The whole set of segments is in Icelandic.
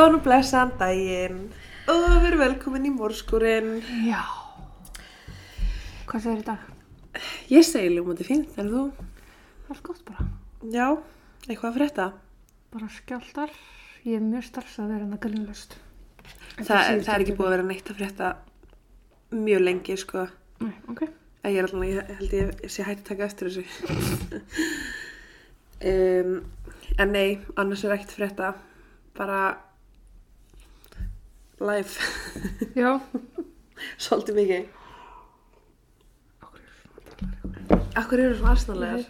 Góðan og blessaðan daginn og við erum velkomin í mórskurinn. Já. Hvað segir dag? Ég segi ljómandi fínt, er þú? Það er gott bara. Já, eitthvað að frétta. Bara skjáltar. Ég er mjög starfsað að vera en að gælunlust. Það, það er ekki búið að vera neitt að frétta mjög lengi, sko. Nei, ok. Ég er alltaf, ég held ég, sé hægt að taka eftir þessu. um, en nei, annars er ekkert frétta. Bara live. Já. Svolítið mikið. Akkur eru svona arsnarlegar?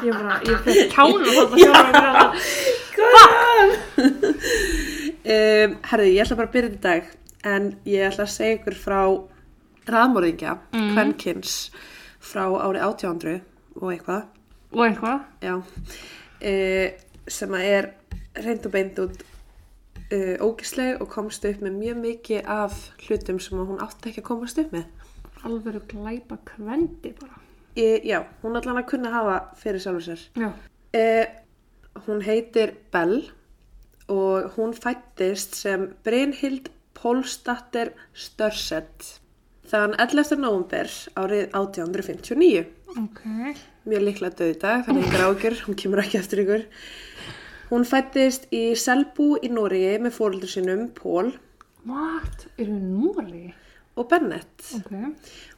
Ég bara, ég fyrir þarna sjálf að vera það. um, herði, ég ætla bara að byrja þetta í dag en ég ætla að segja ykkur frá raðmörðingja, mm. kvenkins frá árið 1800 og eitthvað, Og eitthvað. já uh, sem að er reynd og beint út uh, ógisleg og komst upp með mjög mikið af hlutum sem að hún átti ekki að komast upp með Alveg glæpa kvendi bara. e, já, hún allan að kunna hafa fyrir sjálfur sér. Eh, hún heitir Bell og hún fættist sem Brynhild Pólstatter Störset þann 11. november árið 1859. Ok. Mjög líklega döð í dag, þannig ykkur ágjör, hún kemur ekki eftir ykkur. Hún fættist í Selbu í Nóriði með fóröldur sinum Pól What? Erum við núli? og Bennett. Ok.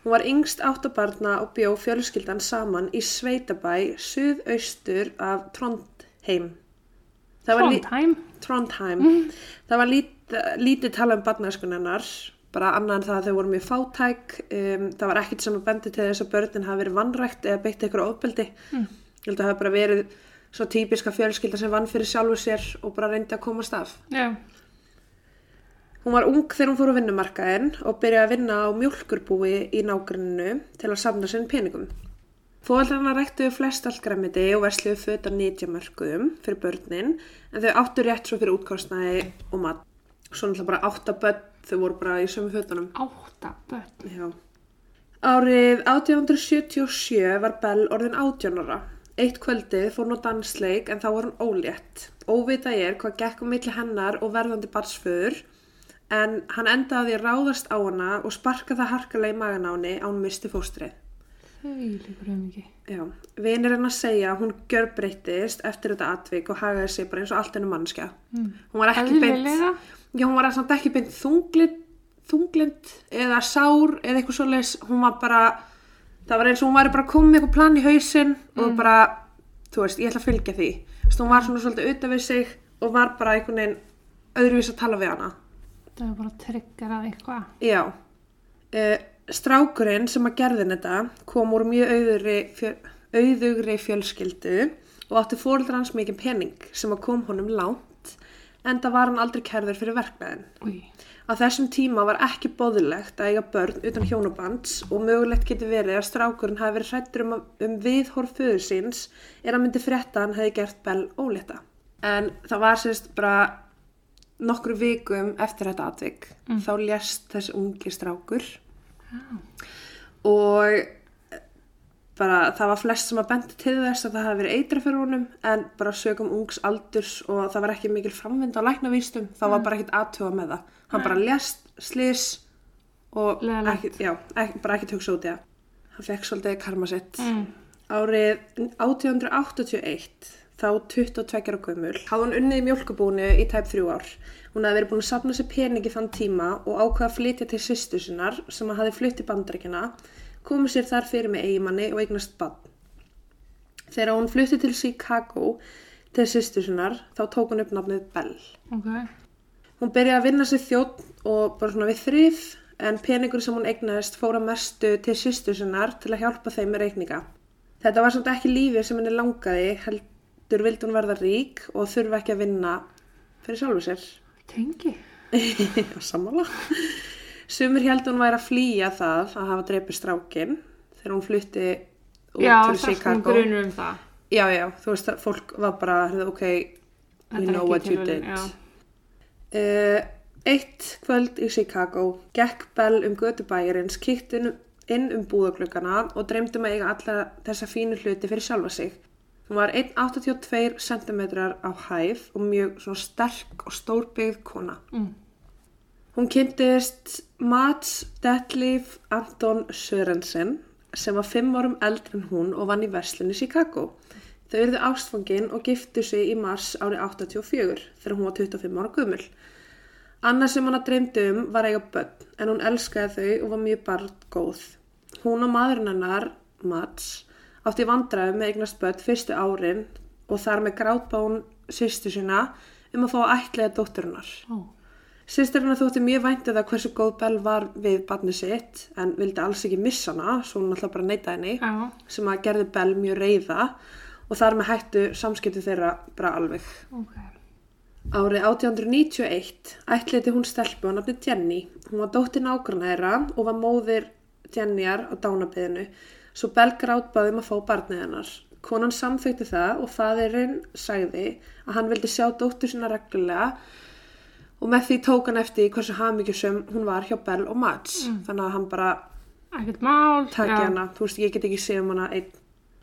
Hún var yngst áttabarna og bjó fjölskyldan saman í Sveitabæ suðaustur af Trondheim. Trondheim. Trondheim. Það var lít, lítið tala um barnæskunennar, bara annað en það að þau voru mjög fátæk. Um, það var ekkert sem að bendi til þess að börnin hafi verið vannrækt eða beitt eitthvað ofbeldi. Mm. Ég held að það hafi bara verið svo típiska fjölskylda sem vann fyrir sjálfu sér og bara reyndi að komast af. Já. Hún var ung þegar hún fór á vinnumarkaðin og byrjaði að vinna á mjólkurbúi í nágruninu til að samna sinn peningum. Fóaldrarna ræktuðu flest allt græmiti og versluðu föt á nýtjamörkuðum fyrir börnin en þau áttu rétt svo fyrir útkostnaði og mat. Svo náttúrulega bara átta börn, þau voru bara í sömu fötunum. Átta börn. Já. Árið 1877 var Bell orðin 18 ára. Eitt kvöldið fór hún á dansleik en þá var hún ólétt. Óvita er hvað gekk um milli hennar og verðandi barsföður en hann endaði að ráðast á hana og sparka það harkalega í magan á henni án misti fóstrið. Líkur um ekki. Já, vinir hennar segja að hún gjörbreyttist eftir þetta atvik og hagaði sig bara eins og allt hennu mannskja. Mm. Hún var ekki beint, já hún var ekki beint þunglind, þunglind eða sár eða eitthvað svoleiðis. Hún var bara, það var eins og hún væri bara komið eitthvað plan í hausinn og bara, þú veist, ég ætla að fylgja því. Þú veist, hún var svona svolítið auðvitað við sig og var bara einhvern veginn öðruvís að tala við hana. Það er bara triggerað eitthvað. Já. Uh, strákurinn sem að gerðin þetta kom úr mjög auðugri, fjö, auðugri fjölskyldu og átti fóreldra hans mikið pening sem að kom honum langt en það var hann aldrei kærður fyrir verknæðin. Á þessum tíma var ekki bóðilegt að eiga börn utan hjónabands og mögulegt getur verið að strákurinn hafi verið hrættur um, um viðhorf föður síns er að myndi frétta hann hefði gert Bell ólétta. En það var sérst bara nokkru vikum eftir þetta atvik. Þá lést þessi ungi strákur. Og bara það var flest sem að bendi til þess að það hafi verið eitra fyrir honum en bara sögum ungs aldurs og það var ekki mikil framvind á læknavístum þá var bara ekkit aðtuga með það. Hann bara lést, slis og ekki, já, ekki, bara ekkit hugsa út í það. Hann fekk svolítið karma sitt. Mm. árið 1881 þá 22 ára gömul hafði hún unnið í mjólkubúinu í tæp þrjú ár. Hún hafði verið búin að safna sér peningi þann tíma og ákvaða að flytja til sýstu sinnar sem að hafði flytt í bandaríkina komið sér þar fyrir með eigimanni og eignast bann þegar hún flytti til Chicago til sýstu sinnar þá tók hún upp nafnið Bell Ok. Hún byrjaði að vinna sér þjótt og bara svona við þrif en peningur sem hún eignaðist fóra mestu til sýstu sinnar til að hjálpa þeim með reikninga. Þetta var samt ekki lífið sem henni langaði, heldur vildi hún verða rík og þurfa ekki að vinna fyrir sjálfu sér. Tengi. Já, Sumir heldur hún væri að flýja það að hafa dreipið strákin þegar hún flutti út Já, til það Chicago. grunur um það. Já, já, þú veist að fólk var bara, ok, we know what you did. Uh, eitt kvöld í Chicago gekk Bell um gödubæjarins, kíkt inn, inn um búðaglöggana og dreymdi um að eiga alla þessa fínu hluti fyrir sjálfa sig. Hún var 1,82 cm á hæð og mjög sterk og stórbyggð kona. Mm. Hún kynntist Mats Detlef Anton Sörensen sem var fimm árum eldri en hún og vann í verslunni Chicago. Þau eruðu ástfangin og giftu sig í mars árið 84 þegar hún var 25 ára gömul. Annað sem hana dreymdi um var eiga börn en hún elskaði þau og var mjög barngóð. Hún og maðurinn hennar, Mats, átti vandræði með eignast börn fyrstu árin og þar með grátbán sýstu sína um að fá að ætlega dótturinnar. Ó. Sýstirina þótti mjög væntið að hversu góð Bell var við barni sitt en vildi alls ekki missa hana, svo hún alltaf bara neyta henni, Já. sem að gerði Bell mjög reyða og þar með hættu samskipti þeirra bara alveg. Ok. Árið 1891 ætliði hún stelpu á nafni Jenny. Hún var dóttir nágrana þeirra og var móðir Jennyar á dánabiðinu, svo Bell grátbaði um að fá barnið hennar. Konan samþykti það og faðirinn sagði að hann vildi sjá dóttur sína reglulega og með því tók hann eftir hversu hamingjusum hún var hjá Bell og Mats. Þannig að hann bara takki hana, þú veist, ég get ekki séð um hana einn.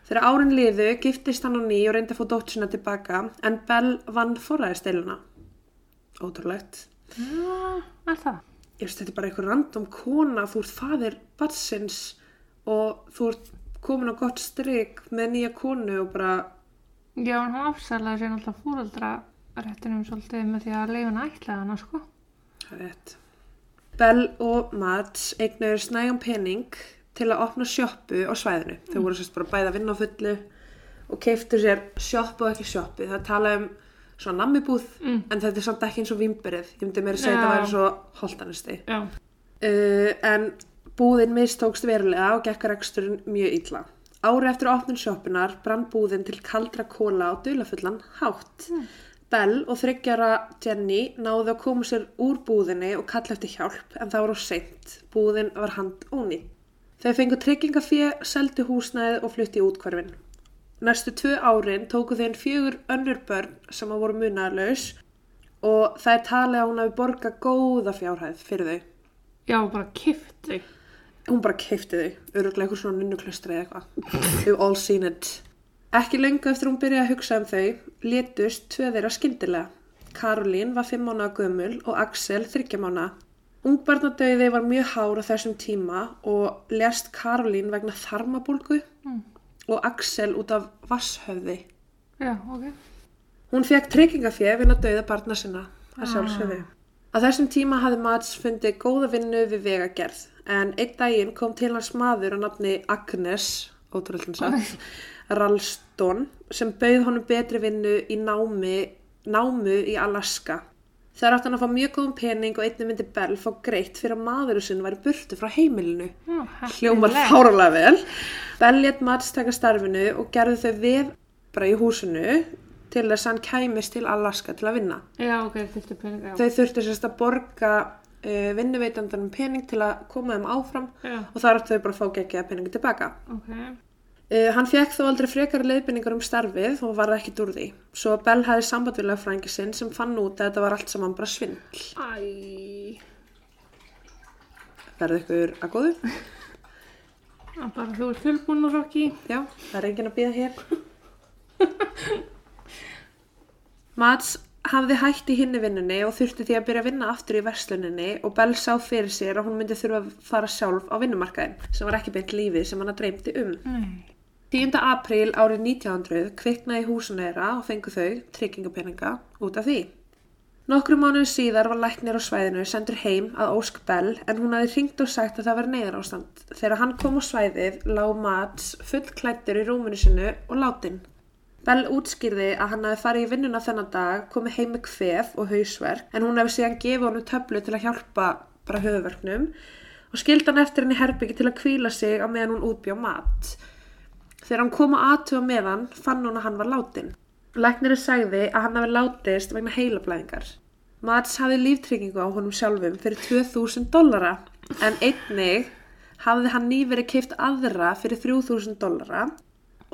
Þegar árin liðu giftist hann á ný og reyndi að fá dóttur sína tilbaka en Bell vann forræðisteluna. Ótrúlegt. Er það? Ég veist, þetta er bara einhver random kona, þú ert faðir batsins og þú ert komin á gott stryk með nýja konu og bara, Já, hann afsælaði sér alltaf fúraldra réttinum svolítið með því að leifin ætlaði hana, sko. það rétt. Bell og Mats eignuður snægum pening til að opna sjoppu á svæðinu. Þau voru sérst bara bæða að vinna á fullu og keiftu sér sjoppu og ekki sjoppu. Það tala um svona nammibúð Mm. en þetta er samt ekki eins og vimberið. Ég myndi meira að segja Já. þetta væri svo holtanisti. Já. Uh, en búðin mistókst verulega og gekk reksturinn mjög illa. Ári eftir opnun sjoppunar brann búðin til kaldra kóla og dulafullan hátt. Bell og þryggjara Jenny náðu að koma sér úr búðinni og kalla eftir hjálp en það var á seint. Búðin var hand ónýtt. Þau fengu tryggingafé, seldu húsnæðið og flutti í útkvarfin. Næstu tvö árin tóku þeim fjögur önnur börn sem að voru munaðlaus og það er talið að hún hafi borgað góða fjárhæð fyrir þau. Já, bara kift þau. Hún bara keipti þau, öruglega eitthvað svona nunnuklustri eða eitthvað. We've all seen it. Ekki lengu eftir hún byrjaði að hugsa um þau, létust tvö þeirra skyndilega. Karolín var fimm mánuða gömul og Axel þryggja mánuða. Ungbarnadauði var mjög hár á þessum tíma og lest Karolín vegna þarmabólgu Mm. og Axel út af vasshöfði. Já, ok. Hún fekk tryggingafé vinn að dauða barna sinna, að sjálfsögðu. Á þessum tíma hafði Mats fundið góða vinnu við vegagerð, en einn daginn kom til hans maður á nafni Agnes, ótrúlega sagt, Ralston, sem bauð honum betri vinnu í námi, námu í Alaska. Þegar átti hann að fá mjög góðum pening og einnig myndi Bell fá greitt fyrir að maðurinn sinn væri burtu frá heimilinu. Já, Hljómar fáralega vel. Bell létt Mats taka starfinu og gerði þau við bara í húsinu til þess að hann kæmist til Alaska til að vinna. Já, ok, er pening, já. Þau þurftu sérst að borga uh, vinnuveitandanum pening til að koma þeim áfram Já, og þar áttu þau bara að fá geggjaða peningi tilbaka. ok. Uh, hann fekk þó aldrei frekar leiðbynningar um starfið og var það ekkit úr því. Svo Bell hafði samband við lögfrængi sinn sem fann út að þetta var allt saman bara svindl. Æ, Verðu ykkur að góðu? er bara þú ert tilbúin og rokki. Já, það er enginn að býða hér. Mats hafði hætt í hinni vinnunni og þurfti því að byrja að vinna aftur í versluninni og Bell sá fyrir sér að hún myndi þurfa að fara sjálf á vinnumarkaðin sem var ekki beint lífið sem hann að dreymdi um. Nei. 10. apríl árið 1900 kviknaði húsuna þeirra og fengu þau tryggingapeninga út af því. Nokkru mánuðu síðar var læknir á svæðinu sendur heim að Ósk Bell en hún hafði hringt og sagt að það var neyðar ástand. Þegar hann kom á svæðið lá Mats fullklættur í rúmunu sinu og látin. Bell útskýrði að hann hafi farið í vinnuna þennan dag, komið heim með kvef og hausverk en hún hefði síðan gefið honum töflu til að hjálpa bara höfuverknum og skildi hann eftir henni herbyggi til að kvíla sig á meðan hún útbjá mat. Þegar hann kom að aðtuga með hann, fann hún að hann var látin. Læknirinn sagði að hann hafi látist vegna heilablæðingar. Mats hafði líftryggingu á honum sjálfum fyrir 2000 dollara, en einnig hafði hann nýverið keift aðra fyrir 3000 dollara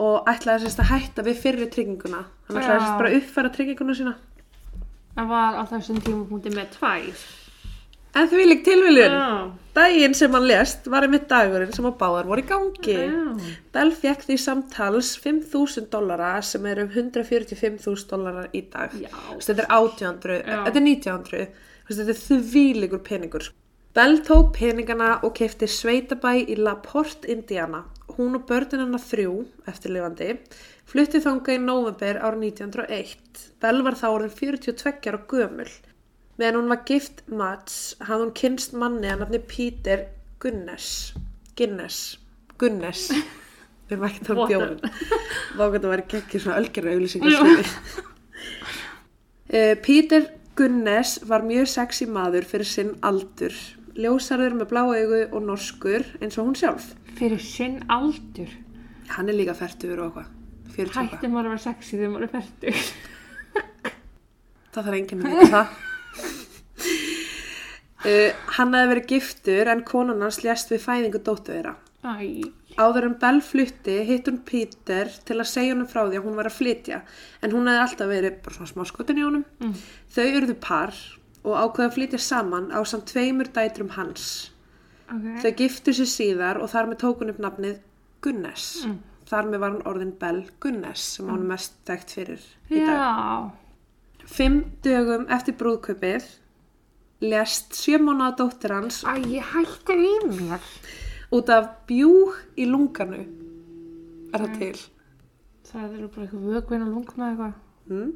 og ætlaði sérst að hætta við fyrri trygginguna. Hann ætlaði sérst bara að uppfæra trygginguna sína. Það var á þessum tímapunkti með tvær. En því lík tilviljun, daginn sem hann lést var einmitt dagurinn sem að báðar voru í gangi. Já. Bell fekk því samtals 5.000 dollara sem er um 145.000 dollarar í dag. Þetta er 1800, Já. þetta er 1900, Þú veist, þetta er þvílíkur peningur. Bell tók peningana og kefti sveitabæ í La Porte, Indiana. Hún og börnin hennar þrjú, eftirlifandi, flutti þanga í november árið 1901. Bell var þá orðin 42 ára gömul. Meðan hún var gift Mats hafði hún kynst manni að nafni Peter Gunness. Guinness. Gunness. Við ekki það um bjóðum. Vágat að vera geggir svona ölgerra auðlýsingar. Uh, Peter Gunness var mjög sexy maður fyrir sinn aldur. Ljósarður með blá augu og norskur eins og hún sjálf. Fyrir sinn aldur. Hann er líka færtur og eitthvað. 40 og eitthvað. Hætti maður að vera sexy þegar maður er færtur. Það þarf enginn að vita það. Uh, hann hefði verið giftur en konan hans lést við fæðingu dóttu þeirra. Æ. Áður en Bell flutti hitt hún Peter til að segja honum frá því að hún var að flytja en hún hefði alltaf verið bara svona smá skotin í honum. Mm. Þau urðu par og ákveða að flytja saman á samt tveimur dætrum hans. Ok. Þau giftu sér síðar og þar með tókun upp nafnið Gunness. Mm. Þar með var hann orðin Bell Gunness sem hann er mest þekkt fyrir í dag. Já. Fimm dögum eftir brúðkaupið lest sjö mánuða dóttir hans Æ, ég hætti í mér. út af bjúg í lunganu. Er það til? Það eru bara eitthvað vögvinn og lungum eða eitthvað. Mm.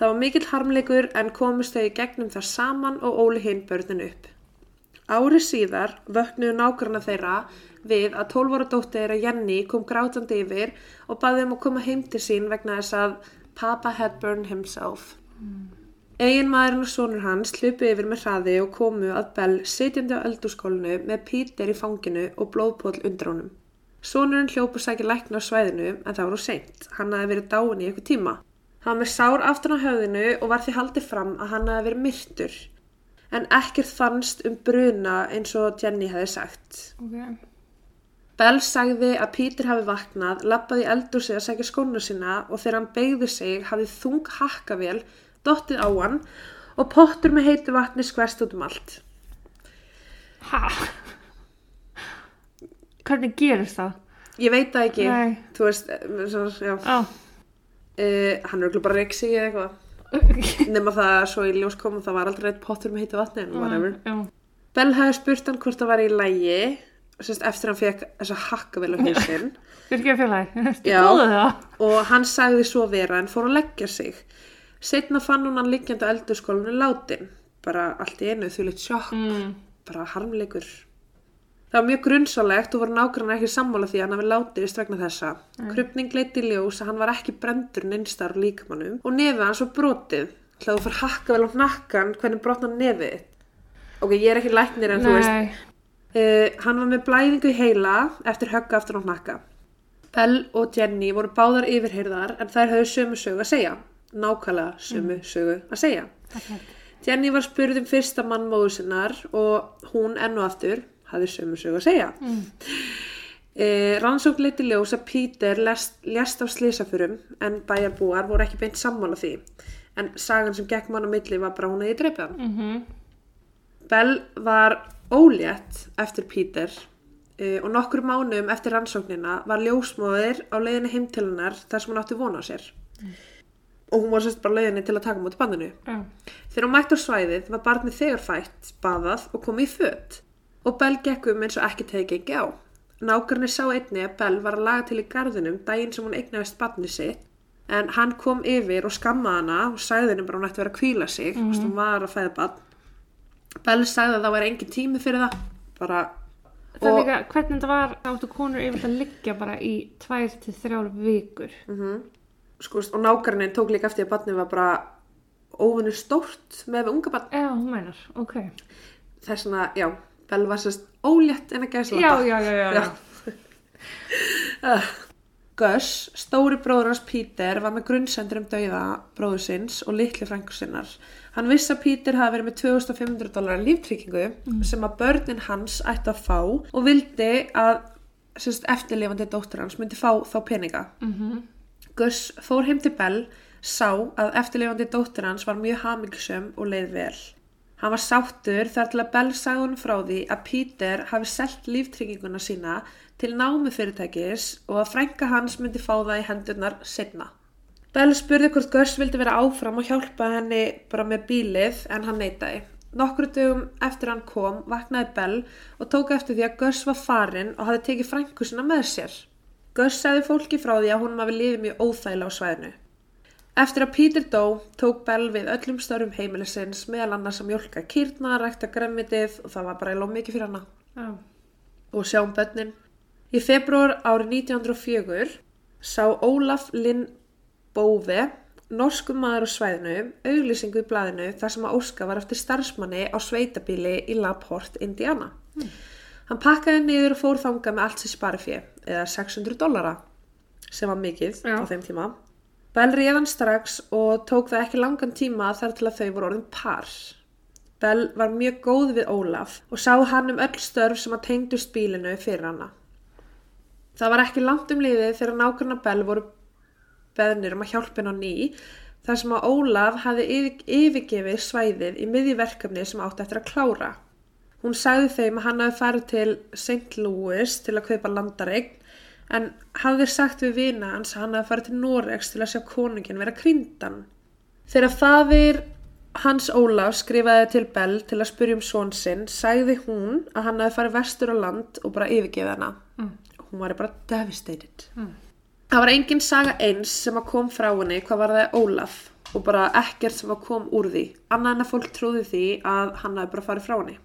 Það var mikill harmleikur en komust þau í gegnum það saman og óli hinn börnin upp. Ári síðar vöknuðu nágrana þeirra við að 12 ára dóttir þeirra Jenny kom grátandi yfir og baði um að koma heim til sín vegna þess að Papa had burned himself. Egin maðurinn og sonur hans hlupu yfir með hraði og komu að Bell sitjandi á eldurskólinu með Peter í fanginu og blóðpóll undir honum. Sonurinn hljópu sækir lækna á svæðinu en það úr seint. Hann hafi verið dáin í eitthvað tíma. Hann var sár aftan á höfðinu og var því haldið fram að hann hafi verið myrtur. En ekkert fannst um bruna eins og Jenny hefði sagt. Ok. Bell sagði að Peter hafi vaknað, lappaði eldur sig að segja skóna sína og þegar hann beigði sig hafði þung hakkavél dottið á hann og pottur með heitu vatni skvest út um allt. Ha? Hvernig gerist það? Ég veit það ekki, Nei. þú veist, eh, svo, já, Já. uh, hann er örugglega bara reiksi eða eitthvað. Nefna það að svo í ljós kom og það var aldrei eitt pottur með heitu vatni en whatever. Já. Bell hafi spurt hann hvort það var í lægi, sérst, eftir hann fekk þessa hakkavél á hausinn. Og hann sagði svo vera en fór að leggja sig. Setna fann hún hann liggjandi á eldurskólinu látin. Bara allt í einu því litt sjokk, Mm. bara harmleikur. Það var mjög grunnsalegt og voru nágrann ekki sammála því að hann hafi látist vegna þessa. Krupning leiti ljós að hann var ekki brendur neinstar úr líkamannum og nefið hans var brotið. Hljóðu þú fara hakka vel á hnakkan, hvernig brotna nefið? Ok, ég er ekki læknir en þú veist, Nei. Uh, hann var með blæðingu í heila eftir högga aftur á hnakka. Bell og Jenny voru báðar yfirheyrðar en þær höfðu sömu sögu að segja. Nákvæmlega sömu sögu að segja. Jenny var spurð um fyrsta mann móður sinnar og hún enn og aftur hafði sömu sögu að segja. Mm. rannsókn leiti ljós að Peter lest, af slísafurum en bæjarbúar voru ekki beint sammála því. En sagan sem gekk mann á milli var bara hún að ég dreipið hann. Mm Bell var ólétt eftir Peter uh, og nokkur mánuðum eftir rannsóknina var ljósmóðir á leiðinni heim til hennar þar sem hún átti vona á sér. Og hún var sérst bara leiðinni til að taka mútið bandinu. Já. Þegar hún mætti á svæðið var barnið þegar fætt, baðað og komið í föt. Og Bell gekk um eins og ekki tegi gengi á. Nákvæmni sá einni að Bell var að laga til í garðinum daginn sem hún eignaðist barnið sitt. En hann kom yfir og skammaði hana og sagði henni bara hún ætti að vera að kvíla sig. Mm -hmm. Hún var að fæða barn. Bell sagði að það væri engin tími fyrir það. Bara, Það er líka, hvernig þetta var, áttu konur yfir að liggja bara í tvær til þrjár vikur. sko, og nákvæmni tók líka eftir að barnið var bara óvinni stórt með unga barn. Já, hún meinar, ok. Þess vegna, já, Bell var sérst ólétt en að gæsla Já, já, já, já. já. Gus, stóri bróður hans Peter, var með grunnsendur um dauða bróður sinns og litli frængur sinnar. Hann vissi að Peter hafi verið með 2500 dólar líftryggingu sem að börnin hans ætti að fá og vildi að sérst, eftirlifandi dóttur hans myndi fá þá peninga. Mm Gus fór heim til Bell, sá að eftirlifandi dóttir hans var mjög hamingsum og leið vel. Hann var sáttur þar til að Bell sagði hún frá því að Peter hafi selt líftrygginguna sína til námi fyrirtækis og að frænka hans myndi fá það í hendurnar setna. Bell spurði hvort Gus vildi vera áfram og hjálpa henni bara með bílið en hann neitaði. Nokkru dögum eftir hann kom vaknaði Bell og tók eftir því að Gus var farinn og hafði tekið frænku sína með sér. Gus sagði fólki frá því að hún hafi liðið mjög óþægilega á svæðinu. Eftir að Peter dó tók Bell við öllum störum heimilisins meðal annars að mjölka kýrna, rækta gremmitið og það var bara lóð mikið fyrir hana Já. og sjá um börnin. Í februar árið 1904 sá Ólaf Linn Bóve, norskum maður á svæðinu, auglýsingu í blaðinu þar sem að Óska var eftir starfsmanni á sveitabíli í Laport, Indiana. Hann pakkaði niður og fór þanga með allt sér sparifé, eða 600 dollara, sem var mikið Já. á þeim tíma. Bell réð hann strax og tók það ekki langan tíma þar til að þau voru orðin par. Bell var mjög góð við Ólaf og sá hann um öll störf sem að tengdust bílinu fyrir hana. Það var ekki langt um liðið þegar nákvæmna Bell voru beðnir um að hjálpa henn á ný þar sem að Ólaf yfir, yfirgefið svæðið í miðji verkefni sem átti eftir að klára. Hún sagði þeim að hann hafi farið til St. Louis til að kaupa landareign en hafði sagt við vina hans að hann hafi farið til Noregs til að sjá konungin vera kryndan. Þegar faðir hans Ólaf skrifaði til Bell til að spyrja um són sinn, sagði hún að hann hafi farið vestur á land og bara yfirgefið hana. Mm. Hún var bara devastated. Mm. Það var engin saga eins sem að kom frá henni hvað var það Ólaf og bara ekkert sem að kom úr því. Annað en að fólk trúði því að hann hafi bara farið frá henni.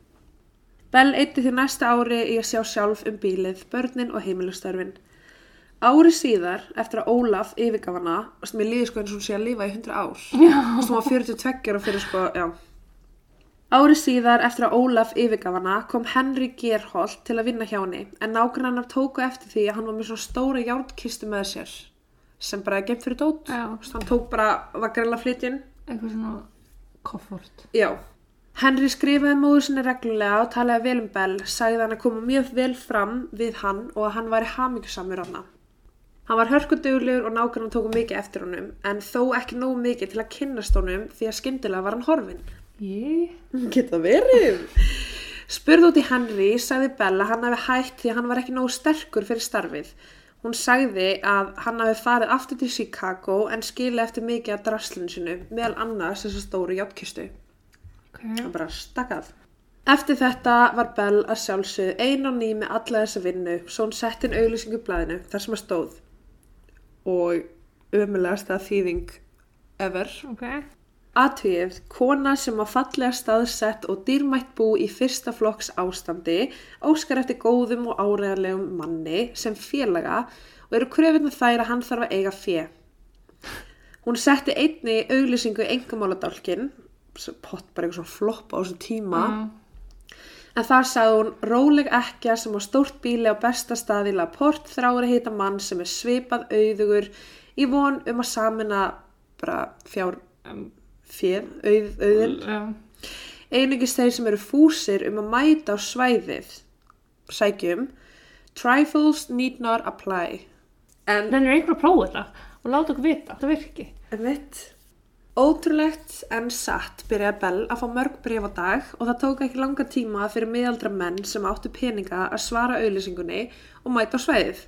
Bell eitti því næsta ári í að sjá sjálf um bílið, börnin og heimilustörfin. Ári síðar, eftir að Ólaf yfirgaf hana, og sem ég líði sko eins og hún sé að lifa í 100 ár. Já. Og sem var 42 ára fyrir sko, já. Ári síðar, eftir að Ólaf yfirgaf hana, kom Henry Gerholt til að vinna hjá henni, en nágrannar tóku eftir því að hann var með svona stóra járnkistu með sér, sem bara gemt fyrir dót. Já. Þú veist, Hann tók bara, var greinlega flytjinn. Eitthvað svona koffort. Já. Henry skrifaði móður sinni reglulega og talaði vel um Bell, sagði hann að koma mjög vel fram við hann og að hann væri hamingjusamur hana. Hann var hörkuduglegur og nákvæmlega tóku mikið eftir honum, en þó ekki nógu mikið til að kynnast honum því að skyndilega var hann horfinn. Ég? Geta verið. Spurði út í Henry, sagði Bell að hann hafi hætt því að hann var ekki nógu sterkur fyrir starfið. Hún sagði að hann hafi farið aftur til Chicago en skili eftir mikið af draslinu sinu, meðal annars þessa stóru játkistu. Ok. Það bara stakkað. Eftir þetta var Bell að sjálfsögðu ein og ný með alla þessa vinnu, svo hún sett inn auglýsingu í blaðinu þar sem að stóð. Og ömulegast að þýðing ever. Ok. Atvið, kona sem var fallega staðsett og dýrmætt bú í fyrsta flokks ástandi, óskar eftir góðum og áreðarlegum manni sem félaga og eru kröfuna þær að hann þarf að eiga fjö. Hún setti einni auglýsingu engamáladálkin, pott bara eitthvað svona flopp á þessum tíma, en þar sagði hún róleg ekkja sem á stórt bíli á besta staði í Laport þráir að hita mann sem er svipað auðugur í von um að samina bara fjár fér, auð, auðin. Já. Einungis þeir sem eru fúsir um að mæta á svæðið. Sækjum. Trifles need not apply. En, Þannig er einhver að prófa þetta og láta okkur vita. Það virki. mitt, ótrúlegt en satt byrjaði Bell að fá mörg bref á dag og það tók ekki langa tíma fyrir miðaldra menn sem áttu peninga að svara auðlýsingunni og mæta á svæðið.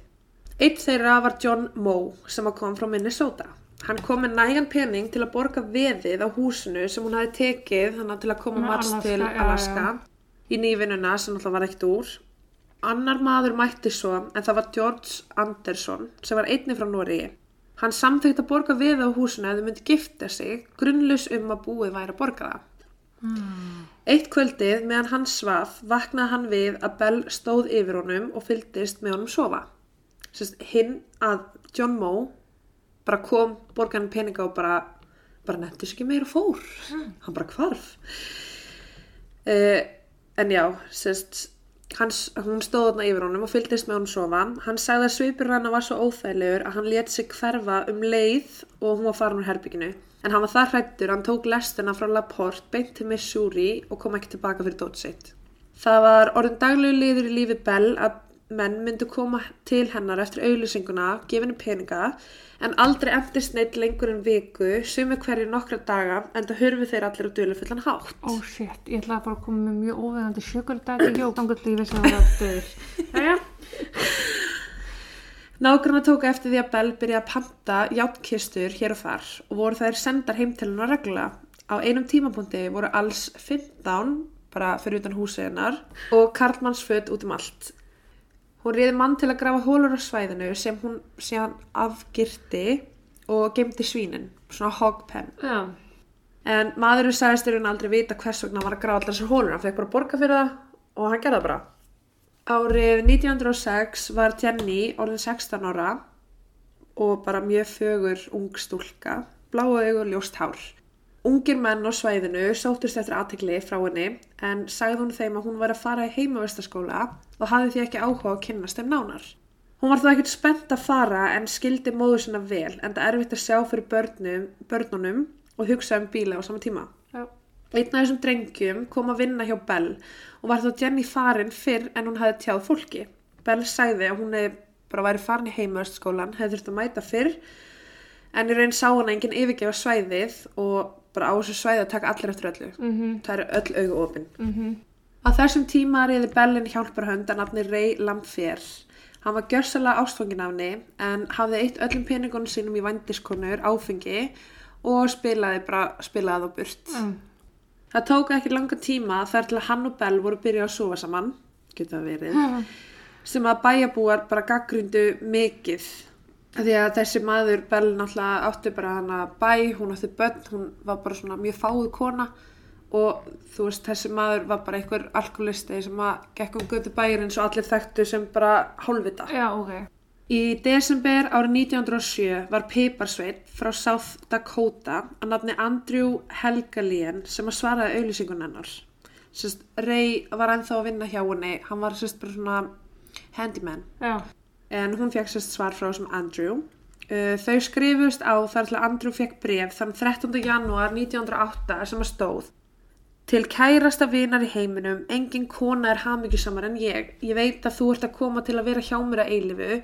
Eitt þeirra var John Moe sem kom frá Minnesota. Hann kom með nægan pening til að borga veðið á húsinu sem hún hafi tekið þannig til að koma margs Alaska, til já, Alaska í nývinnuna sem alltaf var ekkert úr. Annar maður mætti svo en það var George Anderson sem var einni frá Nóriði. Hann samþykkt að borga veðið á húsinu ef þau myndi gifta sig grunnlaus um að búið væri að borga það. Eitt kvöldið meðan hann svaf vaknaði hann við að Bell stóð yfir honum og fylgdist með honum sofa. Sest, hinn að John Moe bara kom, borgaði hann peninga og bara, bara nefndi sér ekki meira fór. Hann bara hvarf. Uh, en já, sest, hans, hún stóð þarna yfir honum og fylgdist með honum sofa. Hann sagði að svipur hann var svo óþægilegur að hann let sig hverfa um leið og hún var farin úr herbygginu. En hann var það hrættur, hann tók lestina frá Laporte beint til Missouri og kom ekki tilbaka fyrir dót sitt. Það var orðin daglegu liður í lífi Bell að menn myndu koma til hennar eftir auðlýsinguna, henni peninga, en aldrei endist neitt lengur en viku, sumi hverju nokkra daga, en það hurfi þeir allir á dölufullan hátt. Ó, shit, ég ætlaði bara að koma með mjög óveðandi sjökuldag í jók, þannig að vissi að það var döður. Jæja, Nágranna tóka eftir því að Bell byrja að panta játtkistur hér og þar og voru þær sendar heim til hennar reglulega. Á einum tímapunkti voru alls 15 bara fyrir utan húsið hennar og karlmannsföt út um allt. Hún riði mann til að grafa hólur á svæðinu sem hún síðan afgirti og gemdi svínin, svona hogpen. já, En maðurinn sagðist í raun aldrei vita hvers vegna hann var að grafa allar þessar hólur. Hann fekk bara borga fyrir það og hann gerði það bara. Árið 1906 var Jenny orðin 16 ára og bara mjög fögur ung stúlka, bláu augu og ljóst hár. Ungir menn á svæðinu sóttust eftir aðtegli frá henni en sagði hún þeim að hún var að fara í heimavistaskóla og hafði því ekki áhuga að kynnast þeim nánar. Hún var þó ekkert spennt að fara en skildi móður sinna vel en það er erfitt að sjá fyrir börnum, börnunum og hugsa um bíla á sama tíma. já, Einn af þessum drengjum kom að vinna hjá Bell og var þá Jenny farin fyrr en hún hafði tjáð fólki. Bell sagði að hún hefði bara væri farin í heimaöstskólan, hefði þurft að mæta fyrr en í raun sá hann enginn yfirgefa svæðið og bara á þessu svæði að taka allir eftir öllu. mhm, Það eru öll augu opinn. mhm, Á þessum tíma reyði Bellin hjálparhönd að nafni Ray Lamphere. Hann var gjörsalega ástfangin af henni en hafði eitt öllum peningunum sínum í vændiskonur áfengi og spilaði bara spilaði á burt. já, Það tók ekki langa tíma þar til að hann og Bell voru byrjað að sofa saman, getur það verið, sem að bæjabúar bara gaggrundu mikið. Því að þessi maður, Bell náttúrulega átti bara hana bæ, hún átti börn, hún var bara svona mjög fáð kona. Og þú veist, þessi maður var bara einhver alkoholisti sem að gekk um götu bæir eins og allir þekktu sem bara hálfvita. já, ok, Í desember árið 1907 var Piparsveit frá South Dakota að nafni Andrew Helgalien sem að svaraði auðlýsingun hennar. Ray var ennþá að vinna hjá henni, hann var sest, bara svona handyman. Já, en hún fekk sest svar frá þessum Andrew. Uh, þau skrifust á þar til Andrew fekk bref þann 13. janúar 1908 sem að stóð Til kærasta vinar í heiminum, engin kona er hamingjusamar en ég. Ég veit að þú ert að koma til að vera hjá mér að eilifu.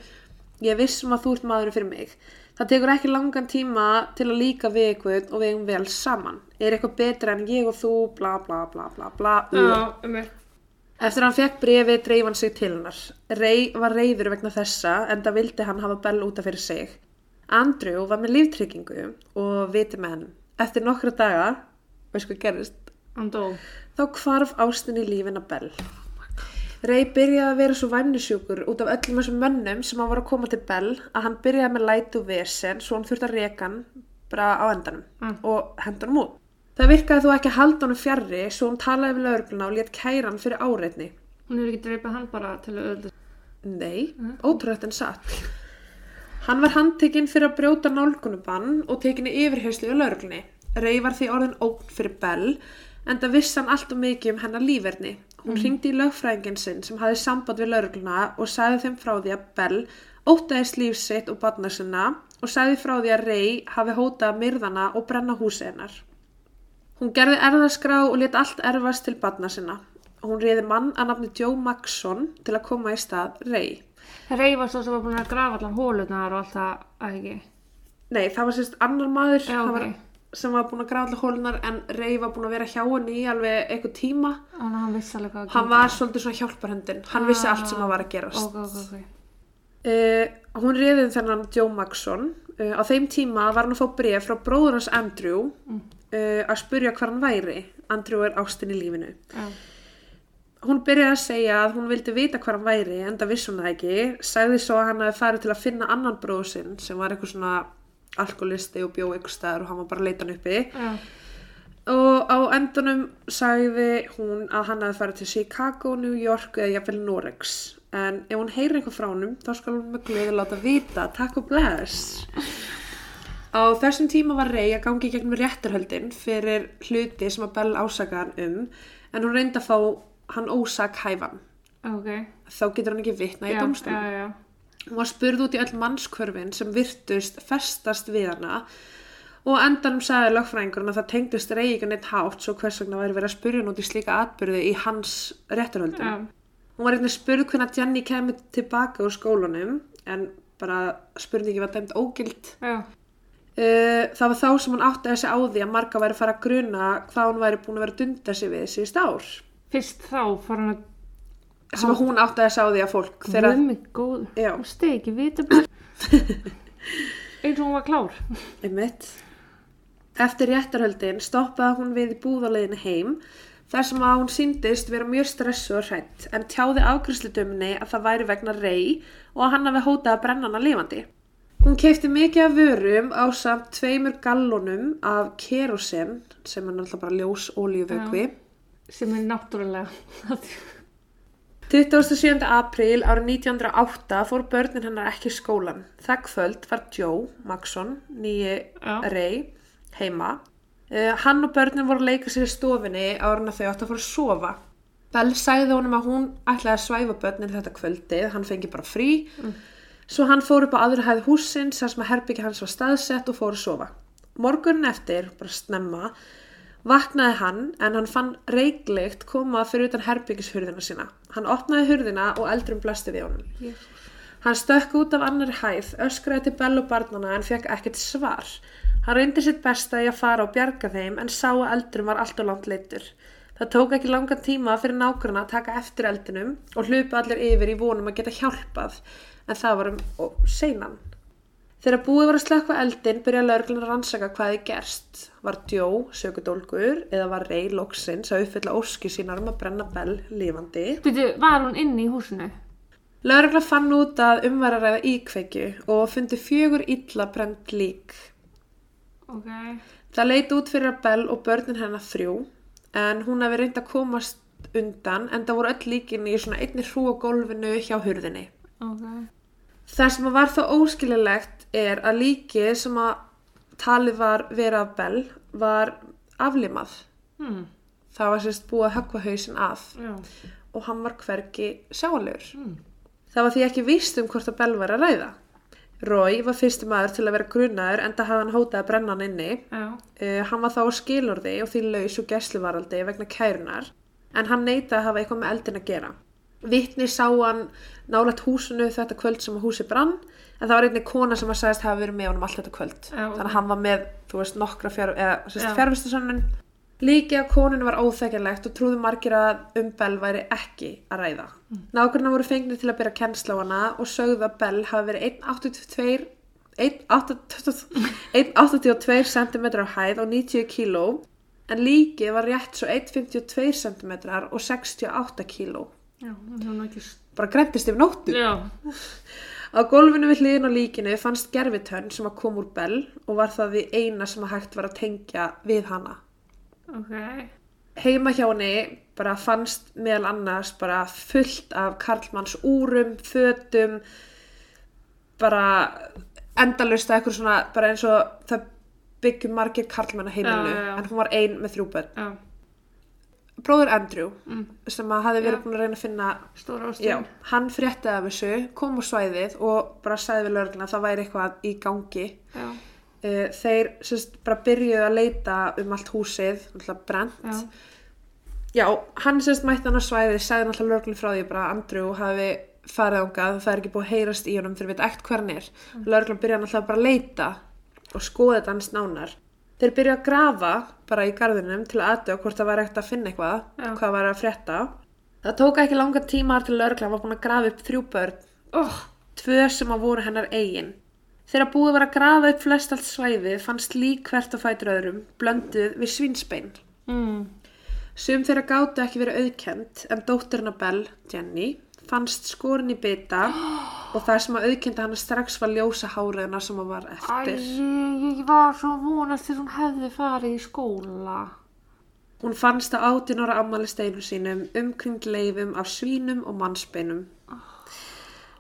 Ég vissum að þú ert maðurinn fyrir mig. Það tekur ekki langan tíma til að líka við ykkur og við eigum vel saman. Er eitthvað betra en ég og þú, bla bla bla bla bla. já, um mér, Eftir að hann fekk brefi dreif hann sig til hennar. Rey var reyður vegna þessa en það vildi hann hafa Bell útaf fyrir sig. Andrew var með líftryggingu og viti með henn. Eftir nokkra daga, veist hvað gerist, hann dó, þá hvarf ástin í lífin að Bell. Rey byrjaði að vera svo væmnisjúkur út af öllum þessum mönnum sem hann var að koma til Bell að hann byrjaði með lætu vesen svo hann þurfti að reka hann bara á endanum Mm. og henda hann út. Það virkaði þó ekki að halda honum fjarrri svo hann talaði við lögregluna og létt kæra hann fyrir áreitni. hún hefur ekki dreipað hann bara til að öðvölda, Nei, ótrúrætt en satt. Hann var handtekinn fyrir að brjóta nálgunubann og tekinni yfirherslu við lauruglunni. Rey var því orðin ógn fyrir Bell en það vissi hann allt og mikið um hennar lífverðni. Hún hringdi í lögfræðingin sinn sem hafði samband við laurugluna og sagði þeim frá því að Bell ótaðist líf sitt og barna sinna og sagði frá því að Rey hafi hótað myrðana og brenna húsi hennar. Hún gerði erðaskrá og let allt erfast til barna sinna. Hún reyði mann að nafni Joe Maxson til að koma í stað Rey. Rey var svo sem var búin að grafa allar hólunar og allt það, að ekki, Nei, það var sérst annar maður Já, það ok. var, sem var búin að grafa allar hólunar en Rey var búin að vera hjá henni í alveg eitthvað tíma. þannig að hann vissi alveg hvað að Hann var svolítið svona hjálparhundin. Hann vissi allt sem að var að gerast. ok, ok, ok, Uh, hún reyði þennan Joe Maxson. Uh, á þeim tíma var hann að fá bref frá bróður hans Andrew uh, að spurja hvað hann væri. Andrew er ástin í lífinu. já, Hún byrjaði að segja að hún vildi vita hvað hann væri en það vissi hún það ekki. Sagði svo að hann hafi farið til að finna annan bróður sinn sem var eitthvað svona alkoholisti og bjó eitthvað staðar og hann var bara að leita hann uppi. já, Og á endunum sagði hún að hann hafi farið til Chicago, New York eða jafnvel Norex. En ef hún heyrir eitthvað frá honum, þá skal hún glöðu láta vita. Takk og bless. Á þessum tíma var Rey að gangi gegnum rétturhöldin fyrir hluti sem að Bell ásaka hann um, en hún reyndi að fá hann ósak hæfan. ok, Þá getur hann ekki vitna í já, Hún var spurð út í öll mannskvörfin sem virtust festast við hana og endanum sagði lögfræðingurinn að það tengdist reygan eitt hátt svo hvers vegna væri verið að spurja hann út í slíka atbyrði í hans rétturhöldum. já, Hún var einnig spurð hvernig Jenny kemur tilbaka úr skólanum en bara spurningi var dæmt ógild. Já. Uh, það var þá sem hún átti þessi á því að marga væri að fara að gruna hvað hún væri búin að vera að dunda sig við síðust ár. Fyrst þá fór hann að Sem að hún átti þessi á því að fólk. Guð mig góð. Hún stegi vita bara. Eins og hún var klár. Einmitt. Eftir réttarhöldin stoppaði hún við í búðaleginu heim þar sem að hún síndist vera mjög stressu og hrætt en tjáði afgriðsludöminni að það væri vegna rey og að hann hafi hótað að brenna hana lifandi. Hún keipti mikið af vörum á samt tveimur gallonum af kerosin sem er náttúrulega bara ljós ólíuvökvi. Sem er náttúrulega. 27. apríl árið 1908 fór börnin hennar ekki skólan. Það kvöld var Joe Maxson, nýji rey, heima. Uh, hann og börnin voru að leika sér í stofinni árið þau átt að fara að sofa. Bell sagði honum að hún ætlaði að svæfa börnin þetta kvöldið, hann fengi bara frí. Svo hann fór upp á aðra hæð húsins þar sem að herbyggja hans var staðsett og fór að sofa. Morgunin eftir, bara snemma, vaknaði hann en hann fann reikleikt koma fyrir utan herbyggjishurðina sína. Hann opnaði hurðina og eldrum blasti við honum. Hann stökk út af annari hæð, öskraði til Bell og barnana en fekk ekkert svar. Hann reyndi sitt besta í að fara og bjarga þeim en sá að eldrum var allt og langt leittur. Það tók ekki langan tíma fyrir nágrunna að taka eftir eldinum og hlupa allir yfir í vonum að geta hjálpað en það var um seinan. Þegar búið var að slökka eldin byrjaði lögreglun að rannsaka hvað þið gerst. Var djó, sökudólgur eða var rey loksins að uppfylla óski sínar um að brenna Bell lifandi. Býtu, var hún inni í húsinu? Lögregla fann út að umvararæða íkveikju og fundi fjögur illa brend lík. Ok. Það leit út fyrir að Bell og börnin hennar þrjú en hún hefði reynd að komast undan en það voru öll líkin í svona einni hrú á gólfinu hjá hurðinni. Ok. Það sem var þá óskililegt er að líkið sem að talið var vera af Bell var aflimað. Hmm. Það var sérst búið að höggva hausinn af Já. og hann var hvergi sjálegur. Hmm. Það var því ekki víst um hvort að Bell var að ræða. Roy var fyrsti maður til að vera grunaður en það hafði hann hótað að brenna hann inni. Uh, hann var þá á skilorði og því laus og gæsluvaraldi vegna kærunar en hann neitaði að hafa eitthvað með eldin að gera. Vittni sá hann nálægt húsinu þetta kvöld sem húsi brann en það var einnig kona sem að sagðist hafa verið með honum allt þetta kvöld. Já. Þannig að hann var með, þú veist, nokkra fjárvistasönnun. Líki að koninu var óþekjanlegt og trúðu margir að um Bell væri ekki að ræða. Mm. Nákvæmna voru fengnir til að byrja kennsla á hana og sögðu að Bell hafi verið 1,82 1,82 cm á hæð og 90 kg en líkið var rétt svo 1,52 cm og 68 kg. Já, ekki... Bara grentist yfir nóttu. Já. Á gólfinu við hliðin á líkinu fannst gerfitönn sem að kom úr Bell og var það því eina sem að hægt var að tengja við hana. Ok. Heima hjá henni bara fannst meðal annars bara fullt af karlmanns úrum, fötum, bara endalust að eitthvað svona, bara eins og það byggjum margir karlmenn að já. en hún var ein með þrjú börn. Bróður Andrew, Mm. sem að hafi verið búin að reyna að finna Stóra ástin. Já, hann fréttaði af þessu, kom á svæðið og bara sagði við lögregluna að það væri eitthvað í gangi. Já. Uh, þeir sérst, bara byrjuðu að leita um allt húsið, alltaf brent. Já. Já, hann sérst mætti hann á svæðið, sagði alltaf lögreglun frá því bara að Andrew hafi farið ángað, það er ekki búið að heyrast í honum, þeir veit ekkert hver hann er. Mm. Lögreglun byrjaði alltaf bara að leita og þetta hans nánar. Þeir byrjuðu að grafa bara í garðinum til að aðtöða hvort það var ekkert að finna eitthvað, Já. hvað var að frétta. Það tók ekki langa tíma til lögreglan var búin að grafa upp þrjú börn Oh, tvö sem að voru hennar eigin. Þegar búið var að grafa upp flest allt svæði fannst lík hvert á fætur öðrum, blönduð við svinsbein. mm. Sum þeirra gátu ekki verið auðkend en dóttirna Bell, Jenny, fannst skorin í bita og það sem að auðkenda hana strax var ljósa háriðina sem að var Æ, eftir. ég var svo vonast til hún hefði farið í skóla. Hún fannst á 18 ára ammali steinu sínum umkring leifum af svínum og mannsbeinum.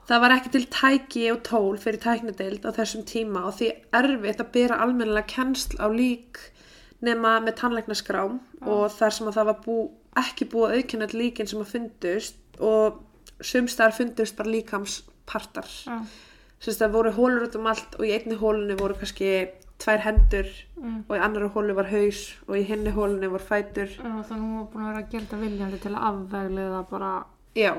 Það var ekki til tæki og tól fyrir tæknideild á þessum tíma og því erfitt að byrja almennilega kennsl á lík nema með tannleiknaskrám og þar sem að það var bú, ekki búið að auðkenna all líkin sem að fundust og sumstar fundust bara líkamspartar. Já. Sérst það voru hólur út um allt og í einni hólunni voru kannski tvær hendur Mm. og í annari hólu var haus og í hinni hólunni voru fætur. Þannig hún var búin að vera að gera viljandi til að afvegliða bara... Já,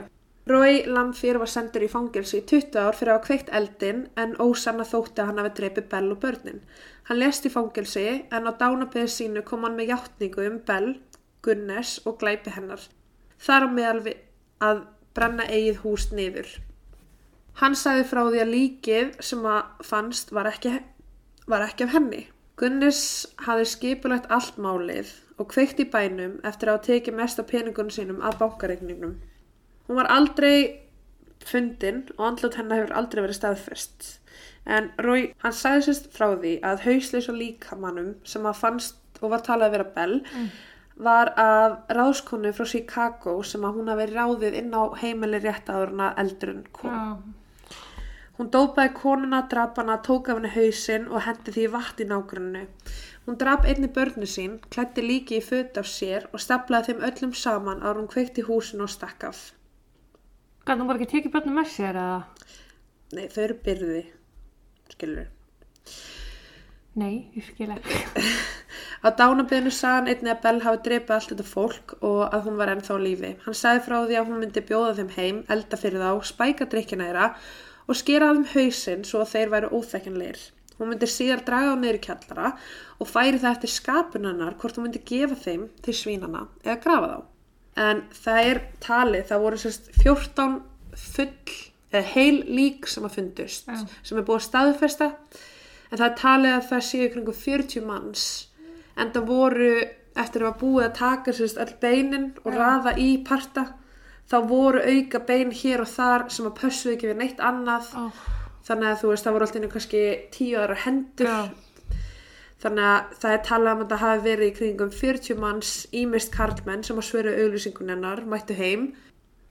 Roy Lamphere var sendur í fangelsi í 20 ár fyrir að hafa kveikt eldin en ósanna þótti að hann hafi dreipið Bell og börnin. Hann lést í fangelsi en á dánabeðu sínu kom hann með hjáttningu um Bell, Gunnes og glæpi hennar. Þar á meðal við að brenna eigið hús niður. Hann sagði frá því að líkið sem að fannst var ekki, var ekki af henni. Gunnis hafði skipulagt allt málið og kveikt í bænum eftir að tekið mest af peningunum sínum af bankareikningnum. Hún var aldrei fundin og andlut hennar hefur aldrei verið staðfest. En Rói, hann sagði sérst frá því að hausleis og líkamannum sem að fannst og var talað að vera Bell var að ráðskonu frá Chicago sem að hún hafi ráðið inn á heimili rétt áðurna eldur en kom. Já. Hún dópaði konuna, drap hana, tók af henni hausinn og hendi því vatn í nágrunnu. Hún drap einni börnu sín, klætti líki í föt af sér og staplaði þeim öllum saman ára hún kveikti húsinu og stakk af. Gæti hún bara ekki tekið börnum með sér eða? Nei, þau eru byrði, skilur. Nei, ég skil ekki. Á dánabiðinu sagði hann einnig að Bell hafi dreipið allt þetta fólk og að hún var ennþá lífi. Hann sagði frá því að hún myndi bjóða þeim heim, elda fyrir þá, spæka drikkina þeirra og skera af þeim hausinn svo að þeir væru óþekkanleir. Hún myndi síðar draga á í kjallara og færi það eftir skapunannar hvort hún myndi gefa þeim til svínana eða grafa þá. En það er talið, það voru sérst 14 full eða heil lík sem að fundust Já. sem er búið að staðfesta en það er talið að það séu kringu 40 manns en það voru eftir að var búið að taka sérst öll beinin og Já. raða í parta þá voru auka bein hér og þar sem að pössuðu ekki við neitt annað. Ó, þannig að þú veist það voru alltaf einu kannski tíu aðra hendur. Já, þannig að það er talað um að það hafi verið í kringum 40 manns ímist karlmenn sem að svöru auglýsingun hennar mættu heim.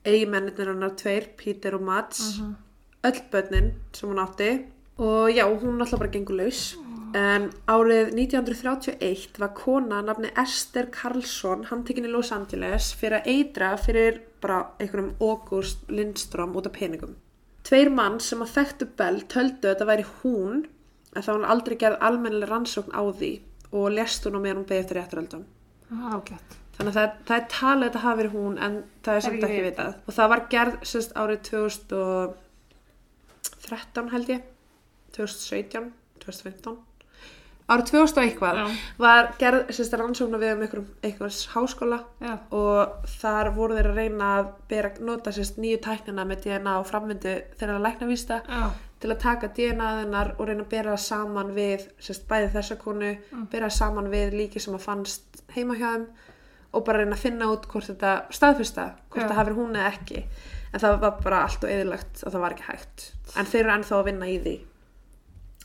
Eigimennir hennar tveir, Peter og Mats. Mhm. öll börnin sem hún átti. Og já, hún alltaf bara gengur laus. En árið 1931 var kona nafni Esther Karlsson handtekinn í Los Angeles fyrir að eitra fyrir bara einhverjum August Lindstrom út af peningum Tveir mann sem að þekktu Bell töldu að þetta væri hún en þá hún aldrei gerð almennileg rannsókn á því og lest hún á meðan hún beði eftir rétturöldum. ágætt. Þannig að það, það er talið að þetta hafi verið hún en það er samt ekki vitað. Og það var gerð sérst árið 2013 held ég, 2017, 2015. Árið 2000 og eitthvað Já. var gerð sérst rannsókn við um einhvers háskóla Já, og þar voru þeir að reyna að bera, nota sérst nýju tæknina með DNA og framvindu þeirra læknavísta já, til að taka DNA þennar og reyna að bera saman við sérst, bæði þessa konu, Mm. bera saman við líki sem að fannst heima hjá þeim og bara reyna að finna út hvort þetta staðfyrsta, hvort það hafi hún eða ekki. En það var bara allt og eðilagt og það var ekki hægt. En þeir eru ennþá að vinna í því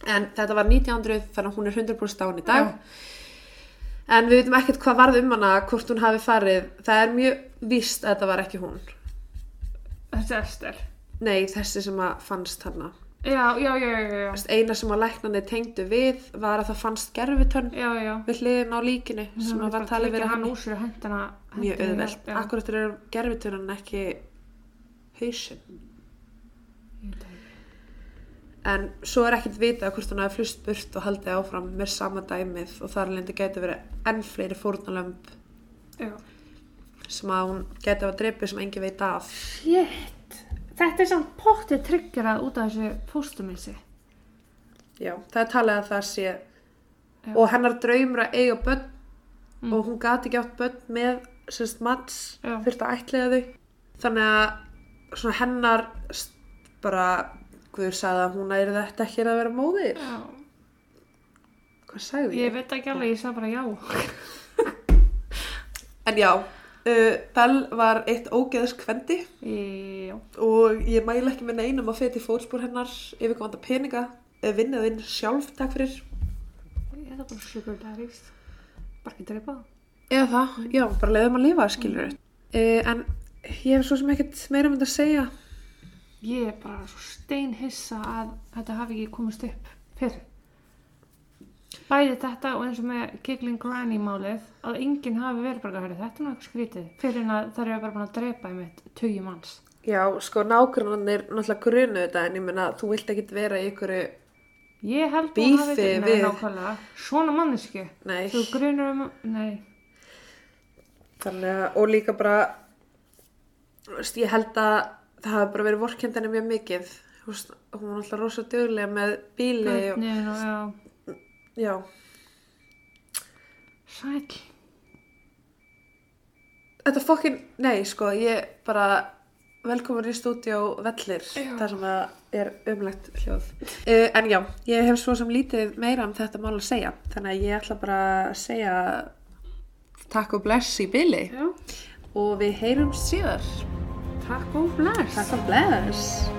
en þetta var 1900 þannig að hún er 100% án í dag Já. en við veitum ekkert hvað varð um hana hvort hún hafi farið, það er mjög víst að þetta var ekki hún þessi Ester. nei, þessi sem að fannst hana Já, já, já, já, já, eina sem að læknandi tengdu við var að það fannst gerfitönn já, já. við hliðin á líkinu sem að var talið verið hann hann úr sér hendina. mjög auðvelt. Já, Akkurat er gerfitönnan ekki hausinn. Ég veit það ekki. En svo er ekkert vitað hvort hann hafi flust burt og haldið áfram með sama dæmið og þar lendi gæti verið enn fleiri fórnalömb Já. sem að hún gæti að dreipið sem engi veit af. Shit. Þetta er samt pottið tryggjurað út af þessu fóstumilsi. Já, það er talið að það sé Já. og hennar draumur að eiga börn Mm. og hún gati ekki átt börn með Mats Já. þurfti að ætliða þau þannig að hennar bara Guður sagði að hún er þetta ekki að vera móðir Já. hvað sagði Ég ég? veit ekki alveg, ég sagði bara já. En já, uh, Bell var eitt ógeðs kvendi Já. og ég mæla ekki með neinum að feti fótspor hennar yfirkomanda peninga eða vinnið inn sjálf, takk fyrir Ég er bara sugar daddies. Bara ekki dreipa það. eða það, já, bara leiðum að lifa skilur uh, en ég hef svo sem ekkert meira um þetta að segja Ég er bara svo steinhissa að þetta hafi ekki komist upp fyrir. Bæði þetta og eins og með Giggling Granny málið að enginn hafi verið bara að þetta er náttúrulega skrítið fyrir en að það eru bara búin að drepa einmitt tugi manns. Já, sko nágrannir náttúrulega grunu þetta en ég meina þú vilt ekkit vera í ykkur Ég held að Bífi hafi ekki, nei, við- nákvæmlega, svona mannesku. nei, Þú grunur um, nei, þannig að og líka bara ég held að það hafi bara verið vorkendinni mjög mikið veist, hún var alltaf rosa duglega með bíli og, Börnin og já, já, sæl. þetta fokkin, nei sko, ég bara velkomin í stúdíó Vellir, þar sem það er umlegt hljóð. Uh, en já, ég hef svo sem lítið meira um þetta mál að segja, þannig að ég ætla bara að segja takk og bless í bíli Já, og við heyrumst síðar. Takk og bless. Takk og bless.